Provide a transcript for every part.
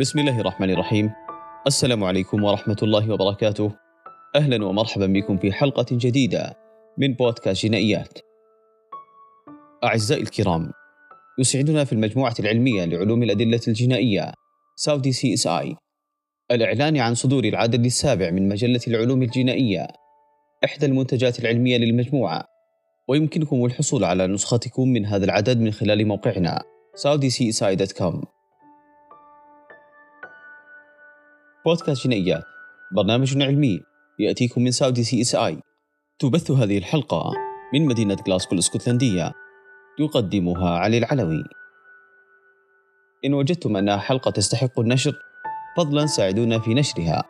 بسم الله الرحمن الرحيم. السلام عليكم ورحمة الله وبركاته. أهلا ومرحبا بكم في حلقة جديدة من بودكاست جنائيات. أعزائي الكرام يسعدنا في المجموعة العلمية لعلوم الأدلة الجنائية Saudi CSI الإعلان عن صدور العدد السابع من مجلة العلوم الجنائية إحدى المنتجات العلمية للمجموعة. ويمكنكم الحصول على نسختكم من هذا العدد من خلال موقعنا saudiCSI.com بودكاست جنائيات برنامج علمي يأتيكم من Saudi CSI تبث هذه الحلقة من مدينة غلاسكو الإسكتلندية. يقدمها علي العلوي. إن وجدتم أنها حلقة تستحق النشر فضلا ساعدونا في نشرها.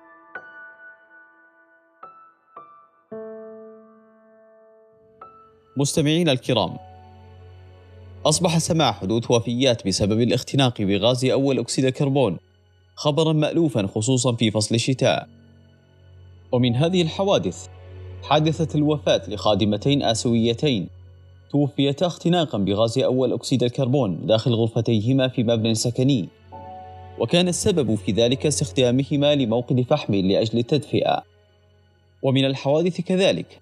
مستمعينا الكرام أصبح سماع حدوث وفيات بسبب الاختناق بغاز أول أكسيد الكربون. خبرا مألوفا خصوصا في فصل الشتاء. ومن هذه الحوادث حادثة الوفاة لخادمتين آسيويتين. توفيتا اختناقا بغاز أول أكسيد الكربون داخل غرفتيهما في مبنى سكني. وكان السبب في ذلك استخدامهما لموقد فحم لأجل التدفئة. ومن الحوادث كذلك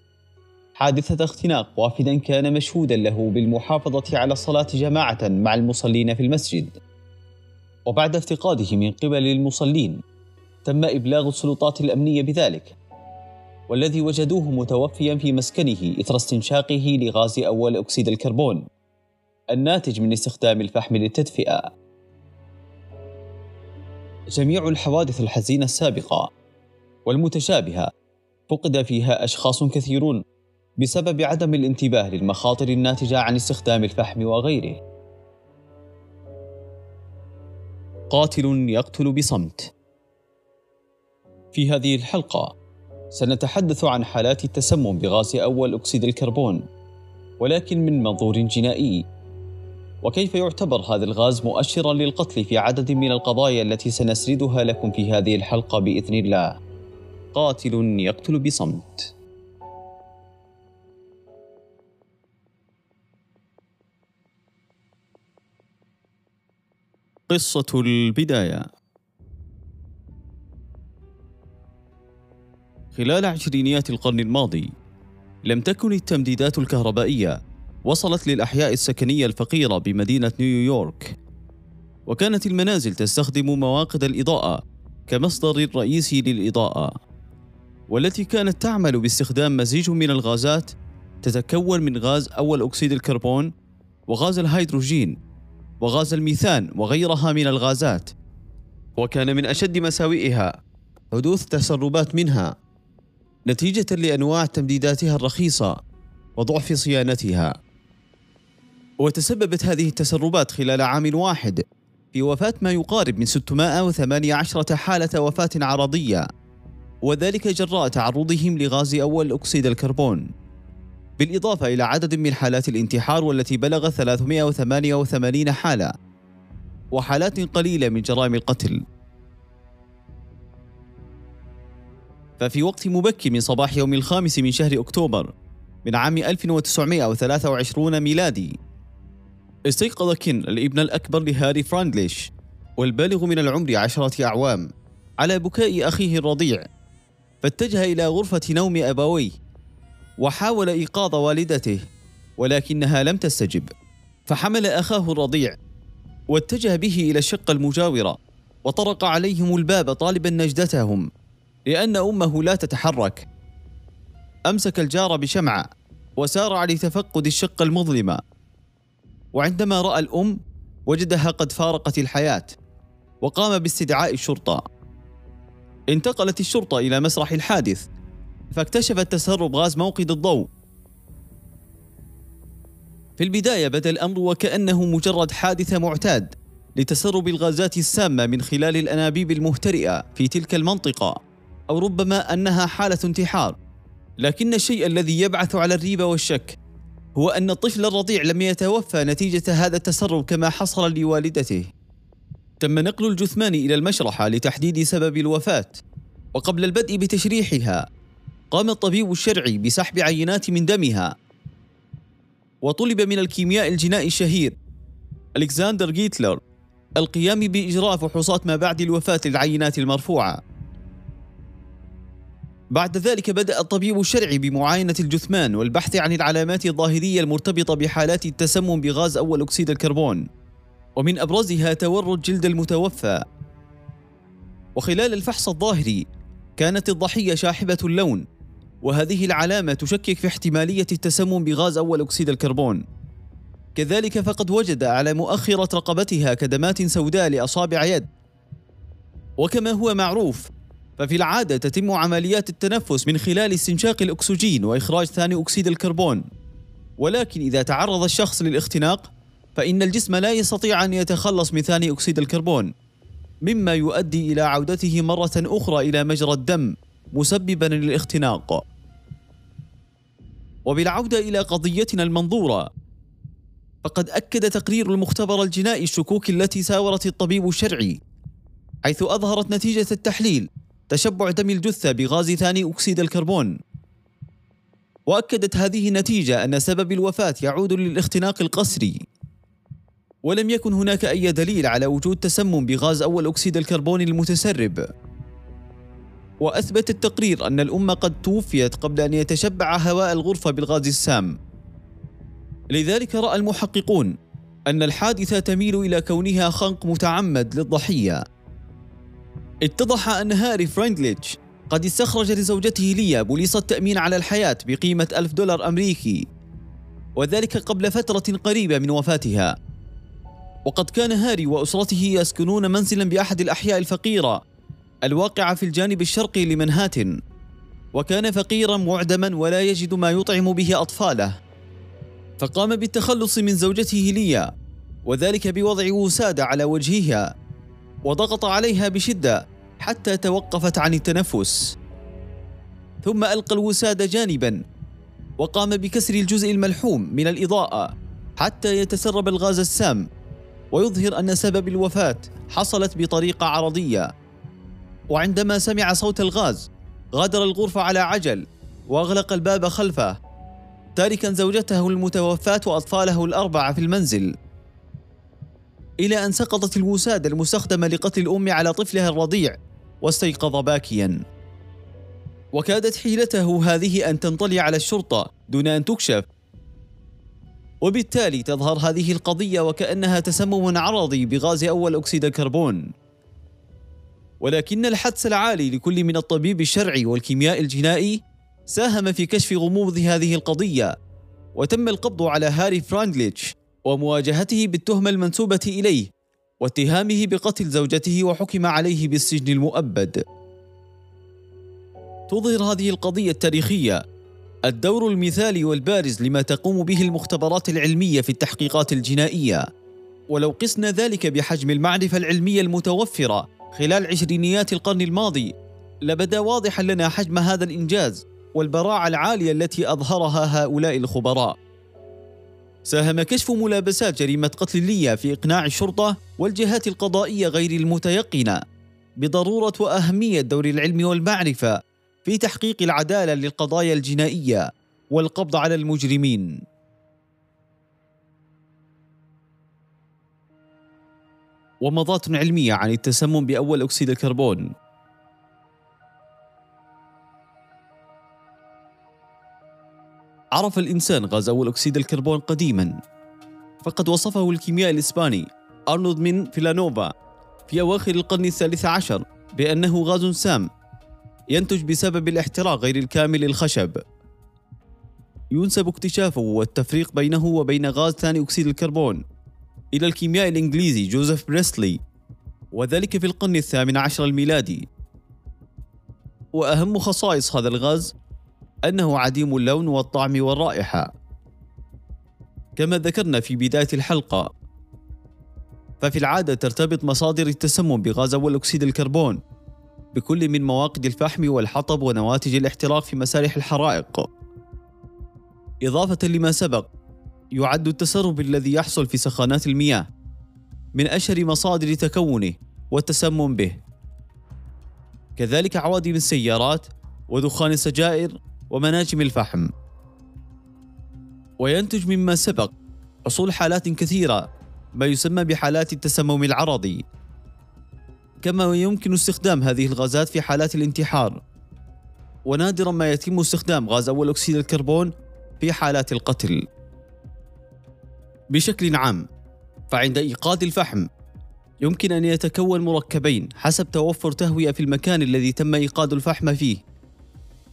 حادثة اختناق وافدا كان مشهودا له بالمحافظة على الصلاة جماعة مع المصلين في المسجد. وبعد افتقاده من قبل المصلين تم إبلاغ السلطات الأمنية بذلك والذي وجدوه متوفيا في مسكنه إثر استنشاقه لغاز أول أكسيد الكربون الناتج من استخدام الفحم للتدفئة جميع الحوادث الحزينة السابقة والمتشابهة فقد فيها أشخاص كثيرون بسبب عدم الانتباه للمخاطر الناتجة عن استخدام الفحم وغيره. قاتل يقتل بصمت. في هذه الحلقة سنتحدث عن حالات التسمم بغاز أول أكسيد الكربون، ولكن من منظور جنائي. وكيف يعتبر هذا الغاز مؤشرا للقتل في عدد من القضايا التي سنسردها لكم في هذه الحلقة بإذن الله. قاتل يقتل بصمت. قصة البداية. خلال عشرينيات القرن الماضي لم تكن التمديدات الكهربائية وصلت للأحياء السكنية الفقيرة بمدينة نيويورك. وكانت المنازل تستخدم مواقد الإضاءة كمصدر رئيسي للإضاءة والتي كانت تعمل باستخدام مزيج من الغازات تتكون من غاز أول أكسيد الكربون وغاز الهيدروجين. وغاز الميثان وغيرها من الغازات. وكان من أشد مساوئها. حدوث تسربات منها. نتيجة لأنواع تمديداتها الرخيصة وضعف صيانتها. وتسببت هذه التسربات خلال عام واحد في وفاة ما يقارب من 618 حالة وفاة عرضية وذلك جراء تعرضهم لغاز أول أكسيد الكربون. بالإضافة إلى عدد من حالات الانتحار والتي بلغ 388 حالة وحالات قليلة من جرائم القتل. ففي وقت مبكر من صباح يوم الخامس من شهر أكتوبر من عام 1923 ميلادي استيقظ كين الابن الأكبر لهاري فراندليش والبالغ من العمر عشرة أعوام على بكاء أخيه الرضيع فاتجه إلى غرفة نوم أبويه وحاول إيقاظ والدته ولكنها لم تستجب. فحمل أخاه الرضيع واتجه به إلى الشقة المجاورة وطرق عليهم الباب طالبا نجدتهم لأن أمه لا تتحرك. أمسك الجار بشمعه وسارع لتفقد الشقة المظلمة. وعندما رأى الأم وجدها قد فارقت الحياة وقام باستدعاء الشرطة. انتقلت الشرطة إلى مسرح الحادث. فاكتشفت تسرب غاز موقد الضوء. في البداية بدا الأمر وكأنه مجرد حادثة معتاد لتسرب الغازات السامة من خلال الأنابيب المهترئة في تلك المنطقة أو ربما أنها حالة انتحار. لكن الشيء الذي يبعث على الريبة والشك هو أن الطفل الرضيع لم يتوفى نتيجة هذا التسرب كما حصل لوالدته. تم نقل الجثمان إلى المشرحة لتحديد سبب الوفاة وقبل البدء بتشريحها قام الطبيب الشرعي بسحب عينات من دمها وطلب من الكيمياء الجنائي الشهير ألكسندر جيتلر القيام بإجراء فحوصات ما بعد الوفاة للعينات المرفوعة. بعد ذلك بدأ الطبيب الشرعي بمعاينة الجثمان والبحث عن العلامات الظاهرية المرتبطة بحالات التسمم بغاز أول أكسيد الكربون ومن أبرزها تورد جلد المتوفى. وخلال الفحص الظاهري كانت الضحية شاحبة اللون وهذه العلامة تشكك في احتمالية التسمم بغاز أول أكسيد الكربون. كذلك فقد وجد على مؤخرة رقبتها كدمات سوداء لأصابع يد. وكما هو معروف ففي العادة تتم عمليات التنفس من خلال استنشاق الأكسجين وإخراج ثاني أكسيد الكربون. ولكن إذا تعرض الشخص للاختناق فإن الجسم لا يستطيع أن يتخلص من ثاني أكسيد الكربون مما يؤدي إلى عودته مرة أخرى إلى مجرى الدم. مسببا للاختناق. وبالعودة إلى قضيتنا المنظورة فقد أكد تقرير المختبر الجنائي الشكوك التي ساورت الطبيب الشرعي حيث أظهرت نتيجة التحليل تشبع دم الجثة بغاز ثاني أكسيد الكربون. وأكدت هذه النتيجة أن سبب الوفاة يعود للاختناق القسري. ولم يكن هناك أي دليل على وجود تسمم بغاز أول أكسيد الكربون المتسرب. وأثبت التقرير أن الأم قد توفيت قبل أن يتشبع هواء الغرفة بالغاز السام. لذلك رأى المحققون أن الحادثة تميل إلى كونها خنق متعمد للضحية. اتضح أن هاري فرانجليتش قد استخرج لزوجته ليا بوليصة تأمين على الحياة بقيمة ألف دولار أمريكي وذلك قبل فترة قريبة من وفاتها. وقد كان هاري وأسرته يسكنون منزلا بأحد الأحياء الفقيرة الواقعة في الجانب الشرقي لمنهاتن وكان فقيرا معدما ولا يجد ما يطعم به أطفاله. فقام بالتخلص من زوجته ليا وذلك بوضع وسادة على وجهها وضغط عليها بشدة حتى توقفت عن التنفس. ثم ألقى الوسادة جانبا وقام بكسر الجزء الملحوم من الإضاءة حتى يتسرب الغاز السام ويظهر أن سبب الوفاة حصلت بطريقة عرضية. وعندما سمع صوت الغاز غادر الغرفة على عجل وأغلق الباب خلفه. تاركا زوجته المتوفاة وأطفاله الأربعة في المنزل. إلى أن سقطت الوسادة المستخدمة لقتل الأم على طفلها الرضيع واستيقظ باكيا. وكادت حيلته هذه أن تنطلي على الشرطة دون أن تكشف. وبالتالي تظهر هذه القضية وكأنها تسمم عرضي بغاز أول أكسيد الكربون. ولكن الحدس العالي لكل من الطبيب الشرعي والكيميائي الجنائي ساهم في كشف غموض هذه القضية وتم القبض على هاري فرانجليتش ومواجهته بالتهمة المنسوبة إليه واتهامه بقتل زوجته وحكم عليه بالسجن المؤبد. تظهر هذه القضية التاريخية الدور المثالي والبارز لما تقوم به المختبرات العلمية في التحقيقات الجنائية ولو قسنا ذلك بحجم المعرفة العلمية المتوفرة خلال عشرينيات القرن الماضي لبدا واضحا لنا حجم هذا الإنجاز والبراعة العالية التي أظهرها هؤلاء الخبراء ساهم كشف ملابسات جريمة قتل ليا في إقناع الشرطة والجهات القضائية غير المتيقنة بضرورة وأهمية دور العلم والمعرفة في تحقيق العدالة للقضايا الجنائية والقبض على المجرمين. ومضات علمية عن التسمم بأول أكسيد الكربون. عرف الإنسان غاز أول أكسيد الكربون قديما. فقد وصفه الكيميائي الإسباني أرنولد من فيلانوفا في أواخر القرن الثالث عشر بأنه غاز سام ينتج بسبب الاحتراق غير الكامل للخشب. ينسب اكتشافه والتفريق بينه وبين غاز ثاني أكسيد الكربون. إلى الكيميائي الإنجليزي جوزيف بريستلي وذلك في القرن الثامن عشر الميلادي. وأهم خصائص هذا الغاز أنه عديم اللون والطعم والرائحة كما ذكرنا في بداية الحلقة. ففي العادة ترتبط مصادر التسمم بغاز أول أكسيد الكربون بكل من مواقد الفحم والحطب ونواتج الاحتراق في مسارح الحرائق. إضافة لما سبق يعد التسرب الذي يحصل في سخانات المياه من أشهر مصادر تكونه والتسمم به. كذلك عوادم السيارات ودخان السجائر ومناجم الفحم. وينتج مما سبق حصول حالات كثيرة ما يسمى بحالات التسمم العرضي. كما يمكن استخدام هذه الغازات في حالات الانتحار. ونادرا ما يتم استخدام غاز أول أكسيد الكربون في حالات القتل. بشكل عام فعند إيقاد الفحم يمكن أن يتكون مركبين حسب توفر تهوية في المكان الذي تم إيقاد الفحم فيه.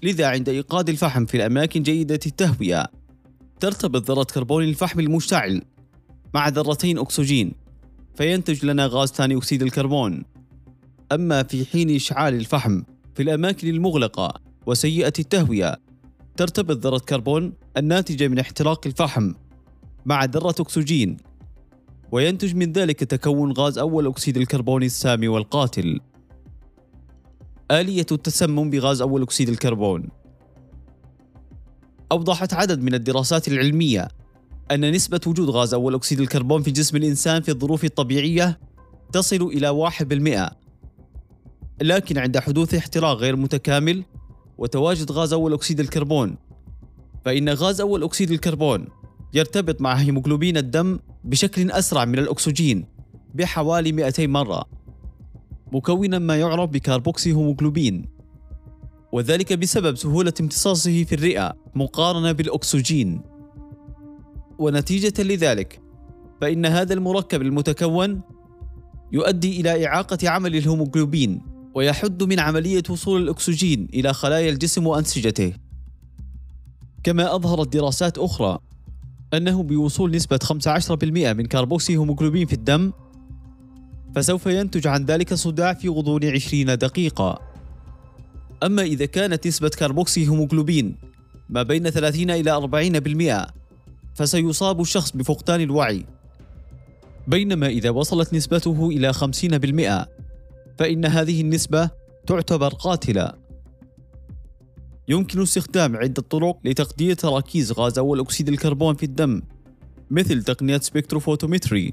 لذا عند إيقاد الفحم في الأماكن جيدة التهوية ترتبط ذرة كربون الفحم المشتعل مع ذرتين أكسجين فينتج لنا غاز ثاني أكسيد الكربون. أما في حين إشعال الفحم في الأماكن المغلقة وسيئة التهوية ترتبط ذرة كربون الناتجة من احتراق الفحم مع ذرة أكسجين. وينتج من ذلك تكون غاز أول أكسيد الكربون السام والقاتل. آلية التسمم بغاز أول أكسيد الكربون. أوضحت عدد من الدراسات العلمية أن نسبة وجود غاز أول أكسيد الكربون في جسم الإنسان في الظروف الطبيعية تصل إلى 1% لكن عند حدوث احتراق غير متكامل وتواجد غاز أول أكسيد الكربون فإن غاز أول أكسيد الكربون يرتبط مع هيموغلوبين الدم بشكل أسرع من الأكسجين بحوالي 200 مرة مكونا ما يعرف ب carboxyhemoglobin وذلك بسبب سهولة امتصاصه في الرئة مقارنة بالأكسجين. ونتيجة لذلك فإن هذا المركب المتكون يؤدي إلى إعاقة عمل الهيموغلوبين ويحد من عملية وصول الأكسجين إلى خلايا الجسم وأنسجته. كما أظهرت دراسات أخرى أنه بوصول نسبة 15% من carboxyhemoglobin في الدم فسوف ينتج عن ذلك صداع في غضون 20 دقيقة. أما إذا كانت نسبة carboxyhemoglobin ما بين 30 إلى 40% فسيصاب الشخص بفقدان الوعي. بينما إذا وصلت نسبته إلى 50% فإن هذه النسبة تعتبر قاتلة. يمكن استخدام عدة طرق لتقدير تراكيز غاز أول أكسيد الكربون في الدم مثل تقنية spectrophotometry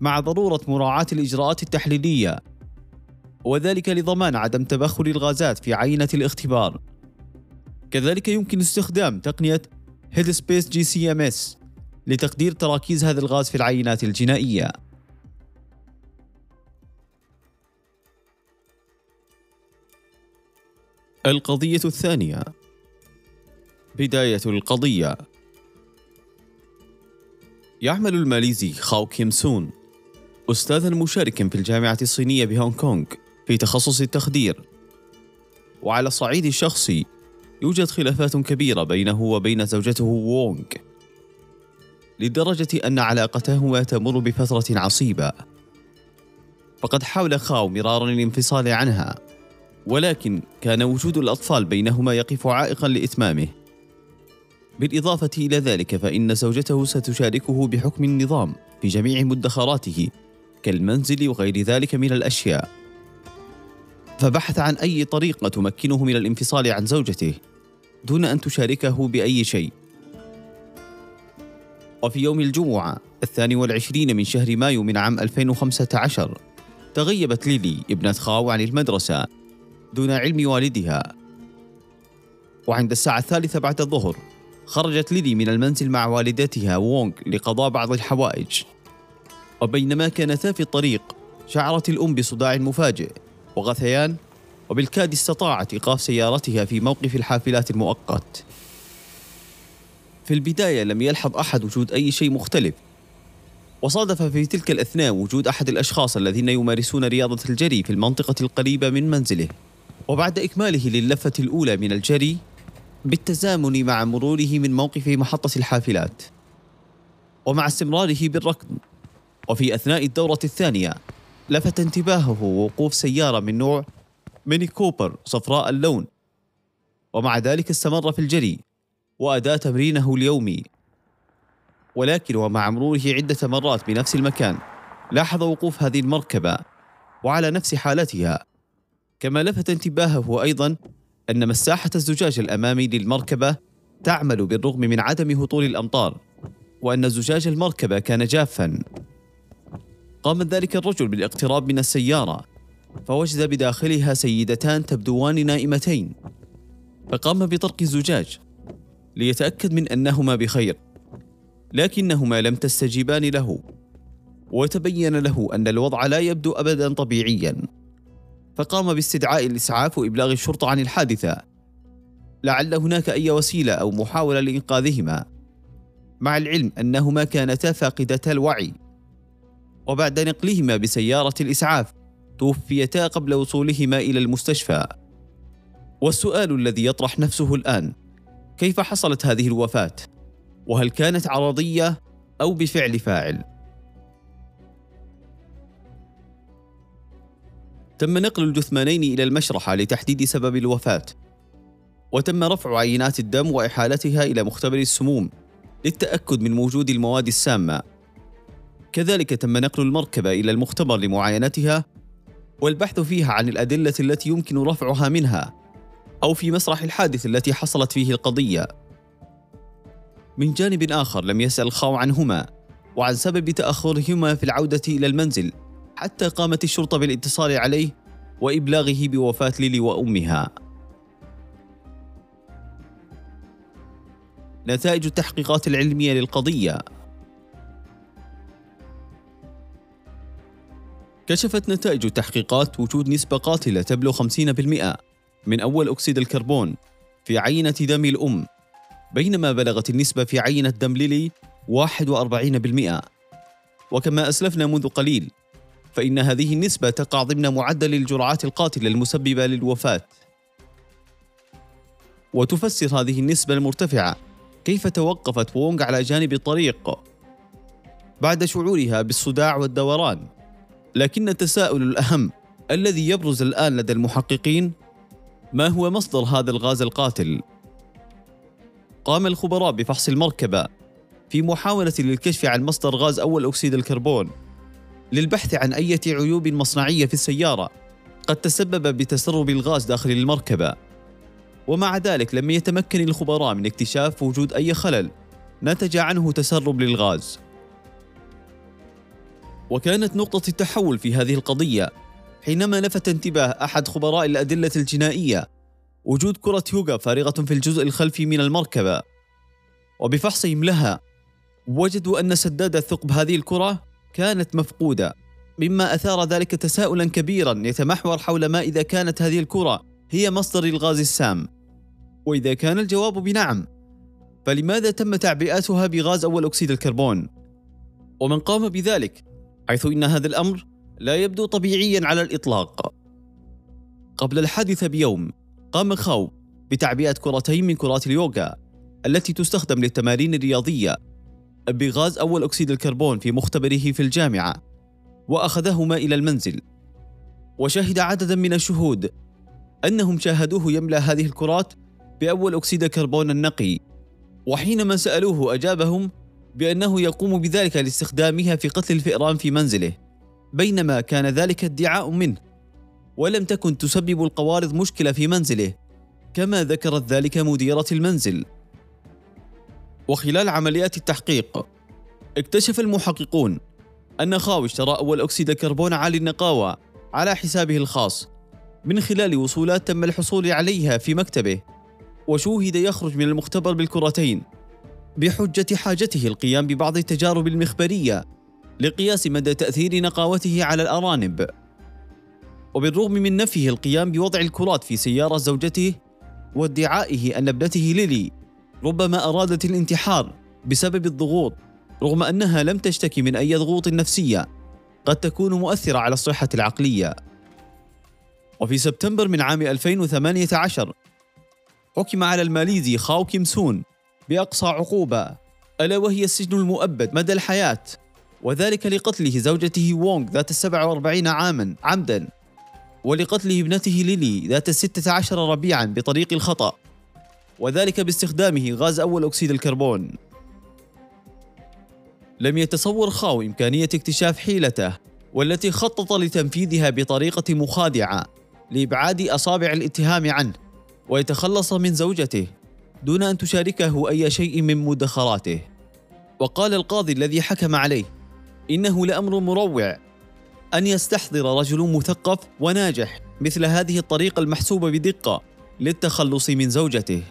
مع ضرورة مراعاة الإجراءات التحليلية وذلك لضمان عدم تبخر الغازات في عينة الاختبار. كذلك يمكن استخدام تقنية headspace GC-MS لتقدير تراكيز هذا الغاز في العينات الجنائية. القضية الثانية. بداية القضية. يعمل الماليزي خاو كيم سون أستاذا مشاركا في الجامعة الصينية بهونغ كونغ في تخصص التخدير. وعلى الصعيد الشخصي يوجد خلافات كبيرة بينه وبين زوجته وونغ لدرجة أن علاقتهما تمر بفترة عصيبة. فقد حاول خاو مرارا الانفصال عنها. ولكن كان وجود الأطفال بينهما يقف عائقا لإتمامه. بالإضافة إلى ذلك فإن زوجته ستشاركه بحكم النظام في جميع مدخراته كالمنزل وغير ذلك من الأشياء. فبحث عن أي طريقة تمكنه من الانفصال عن زوجته دون أن تشاركه بأي شيء. وفي يوم الجمعة الثاني والعشرين من شهر مايو من عام 2015 تغيبت ليلي ابنة خاو عن المدرسة. دون علم والدها. وعند الساعة الثالثة بعد الظهر خرجت ليلي من المنزل مع والدتها وونغ لقضاء بعض الحوائج. وبينما كانتا في الطريق شعرت الأم بصداع مفاجئ وغثيان وبالكاد استطاعت إيقاف سيارتها في موقف الحافلات المؤقت. في البداية لم يلحظ أحد وجود أي شيء مختلف. وصادف في تلك الأثناء وجود أحد الأشخاص الذين يمارسون رياضة الجري في المنطقة القريبة من منزله. وبعد إكماله للفة الأولى من الجري بالتزامن مع مروره من موقف محطة الحافلات ومع استمراره بالركض وفي أثناء الدورة الثانية لفت انتباهه وقوف سيارة من نوع ميني كوبر صفراء اللون ومع ذلك استمر في الجري وأداء تمرينه اليومي. ولكن ومع مروره عدة مرات بنفس المكان لاحظ وقوف هذه المركبة وعلى نفس حالتها. كما لفت انتباهه أيضا أن مساحة الزجاج الأمامي للمركبة تعمل بالرغم من عدم هطول الأمطار وأن زجاج المركبة كان جافا. قام ذلك الرجل بالاقتراب من السيارة فوجد بداخلها سيدتان تبدوان نائمتين. فقام بطرق الزجاج ليتأكد من أنهما بخير لكنهما لم تستجيبان له وتبين له أن الوضع لا يبدو أبدا طبيعيا. فقام باستدعاء الإسعاف وإبلاغ الشرطة عن الحادثة لعل هناك أي وسيلة أو محاولة لإنقاذهما مع العلم أنهما كانتا فاقدتا الوعي وبعد نقلهما بسيارة الإسعاف توفيتا قبل وصولهما إلى المستشفى والسؤال الذي يطرح نفسه الآن كيف حصلت هذه الوفاة؟ وهل كانت عرضية أو بفعل فاعل؟ تم نقل الجثمانين إلى المشرحة لتحديد سبب الوفاة. وتم رفع عينات الدم وإحالتها إلى مختبر السموم للتأكد من وجود المواد السامة. كذلك تم نقل المركبة إلى المختبر لمعاينتها والبحث فيها عن الأدلة التي يمكن رفعها منها أو في مسرح الحادث التي حصلت فيه القضية. من جانب آخر لم يسأل الخاو عنهما وعن سبب تأخرهما في العودة إلى المنزل. حتى قامت الشرطة بالاتصال عليه وإبلاغه بوفاة ليلي وأمها. نتائج التحقيقات العلمية للقضية. كشفت نتائج التحقيقات وجود نسبة قاتلة تبلغ 50% من أول أكسيد الكربون في عينة دم الأم بينما بلغت النسبة في عينة دم ليلي 41% وكما أسلفنا منذ قليل فإن هذه النسبة تقع ضمن معدل الجرعات القاتلة المسببة للوفاة. وتفسر هذه النسبة المرتفعة كيف توقفت وونغ على جانب الطريق بعد شعورها بالصداع والدوران. لكن التساؤل الأهم الذي يبرز الآن لدى المحققين ما هو مصدر هذا الغاز القاتل؟ قام الخبراء بفحص المركبة في محاولة للكشف عن مصدر غاز أول أكسيد الكربون. للبحث عن أي عيوب مصنعية في السيارة قد تسبب بتسرب الغاز داخل المركبة. ومع ذلك لم يتمكن الخبراء من اكتشاف وجود أي خلل نتج عنه تسرب للغاز. وكانت نقطة التحول في هذه القضية حينما لفت انتباه أحد خبراء الأدلة الجنائية وجود كرة يوغا فارغة في الجزء الخلفي من المركبة. وبفحصهم لها وجدوا أن سداد ثقب هذه الكرة كانت مفقودة مما أثار ذلك تساؤلا كبيرا يتمحور حول ما إذا كانت هذه الكرة هي مصدر إلغاز السام وإذا كان الجواب بنعم فلماذا تم تعبئتها بغاز أول أكسيد الكربون؟ ومن قام بذلك حيث إن هذا الأمر لا يبدو طبيعيا على الإطلاق قبل الحادثة بيوم قام خاو بتعبئة كرتين من كرات اليوغا التي تستخدم للتمارين الرياضية بغاز أول أكسيد الكربون في مختبره في الجامعة وأخذهما إلى المنزل. وشهد عددا من الشهود أنهم شاهدوه يملأ هذه الكرات بأول أكسيد الكربون النقي. وحينما سألوه أجابهم بأنه يقوم بذلك لاستخدامها في قتل الفئران في منزله. بينما كان ذلك ادعاء منه ولم تكن تسبب القوارض مشكلة في منزله كما ذكرت ذلك مديرة المنزل. وخلال عمليات التحقيق اكتشف المحققون أن خاوي اشترى أول أكسيد الكربون عالي النقاوة على حسابه الخاص من خلال وصولات تم الحصول عليها في مكتبه وشوهد يخرج من المختبر بالكرتين بحجة حاجته القيام ببعض التجارب المخبرية لقياس مدى تأثير نقاوته على الأرانب. وبالرغم من نفيه القيام بوضع الكرات في سيارة زوجته وادعائه أن ابنته ليلي ربما أرادت الانتحار بسبب الضغوط رغم أنها لم تشتكي من أي ضغوط نفسية. قد تكون مؤثرة على الصحة العقلية. وفي سبتمبر من عام 2018 حكم على الماليزي خاو كيم سون بأقصى عقوبة ألا وهي السجن المؤبد مدى الحياة وذلك لقتله زوجته وونغ ذات السبع وأربعين عاما عمدا ولقتله ابنته ليلي ذات الستة عشر ربيعا بطريق الخطأ. وذلك باستخدامه غاز أول أكسيد الكربون. لم يتصور خاو إمكانية اكتشاف حيلته والتي خطط لتنفيذها بطريقة مخادعة لإبعاد أصابع الاتهام عنه ويتخلص من زوجته دون أن تشاركه أي شيء من مدخراته. وقال القاضي الذي حكم عليه إنه لأمر مروع أن يستحضر رجل مثقف وناجح مثل هذه الطريقة المحسوبة بدقة للتخلص من زوجته.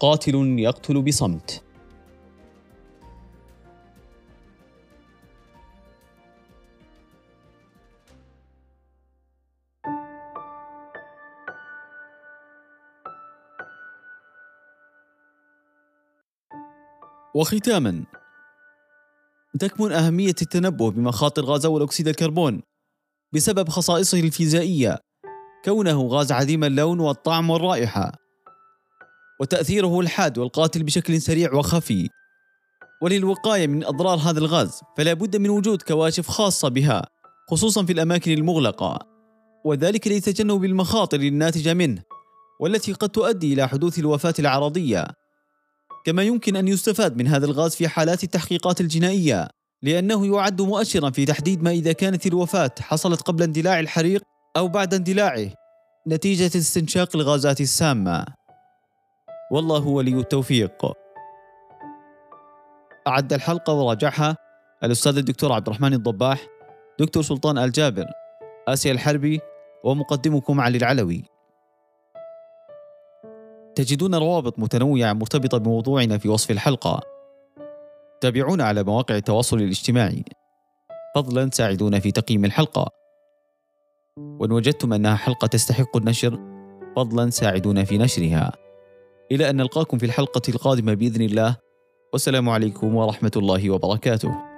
قاتل يقتل بصمت. وختاما تكمن أهمية التنبه بمخاطر غاز أول أكسيد الكربون بسبب خصائصه الفيزيائية كونه غاز عديم اللون والطعم والرائحة. وتأثيره الحاد والقاتل بشكل سريع وخفي. وللوقاية من أضرار هذا الغاز فلا بد من وجود كواشف خاصة بها خصوصا في الأماكن المغلقة. وذلك لتجنب المخاطر الناتجة منه والتي قد تؤدي إلى حدوث الوفاة العرضية. كما يمكن أن يستفاد من هذا الغاز في حالات التحقيقات الجنائية لأنه يعد مؤشرا في تحديد ما إذا كانت الوفاة حصلت قبل اندلاع الحريق أو بعد اندلاعه نتيجة استنشاق الغازات السامة. والله ولي التوفيق. أعد الحلقة وراجعها الأستاذ الدكتور عبد الرحمن الضباح دكتور سلطان الجابر آسيا الحربي ومقدمكم علي العلوي. تجدون روابط متنوعة مرتبطة بموضوعنا في وصف الحلقة. تابعونا على مواقع التواصل الاجتماعي. فضلا ساعدونا في تقييم الحلقة. وإن وجدتم أنها حلقة تستحق النشر فضلا ساعدونا في نشرها. إلى أن نلقاكم في الحلقة القادمة بإذن الله. والسلام عليكم ورحمة الله وبركاته.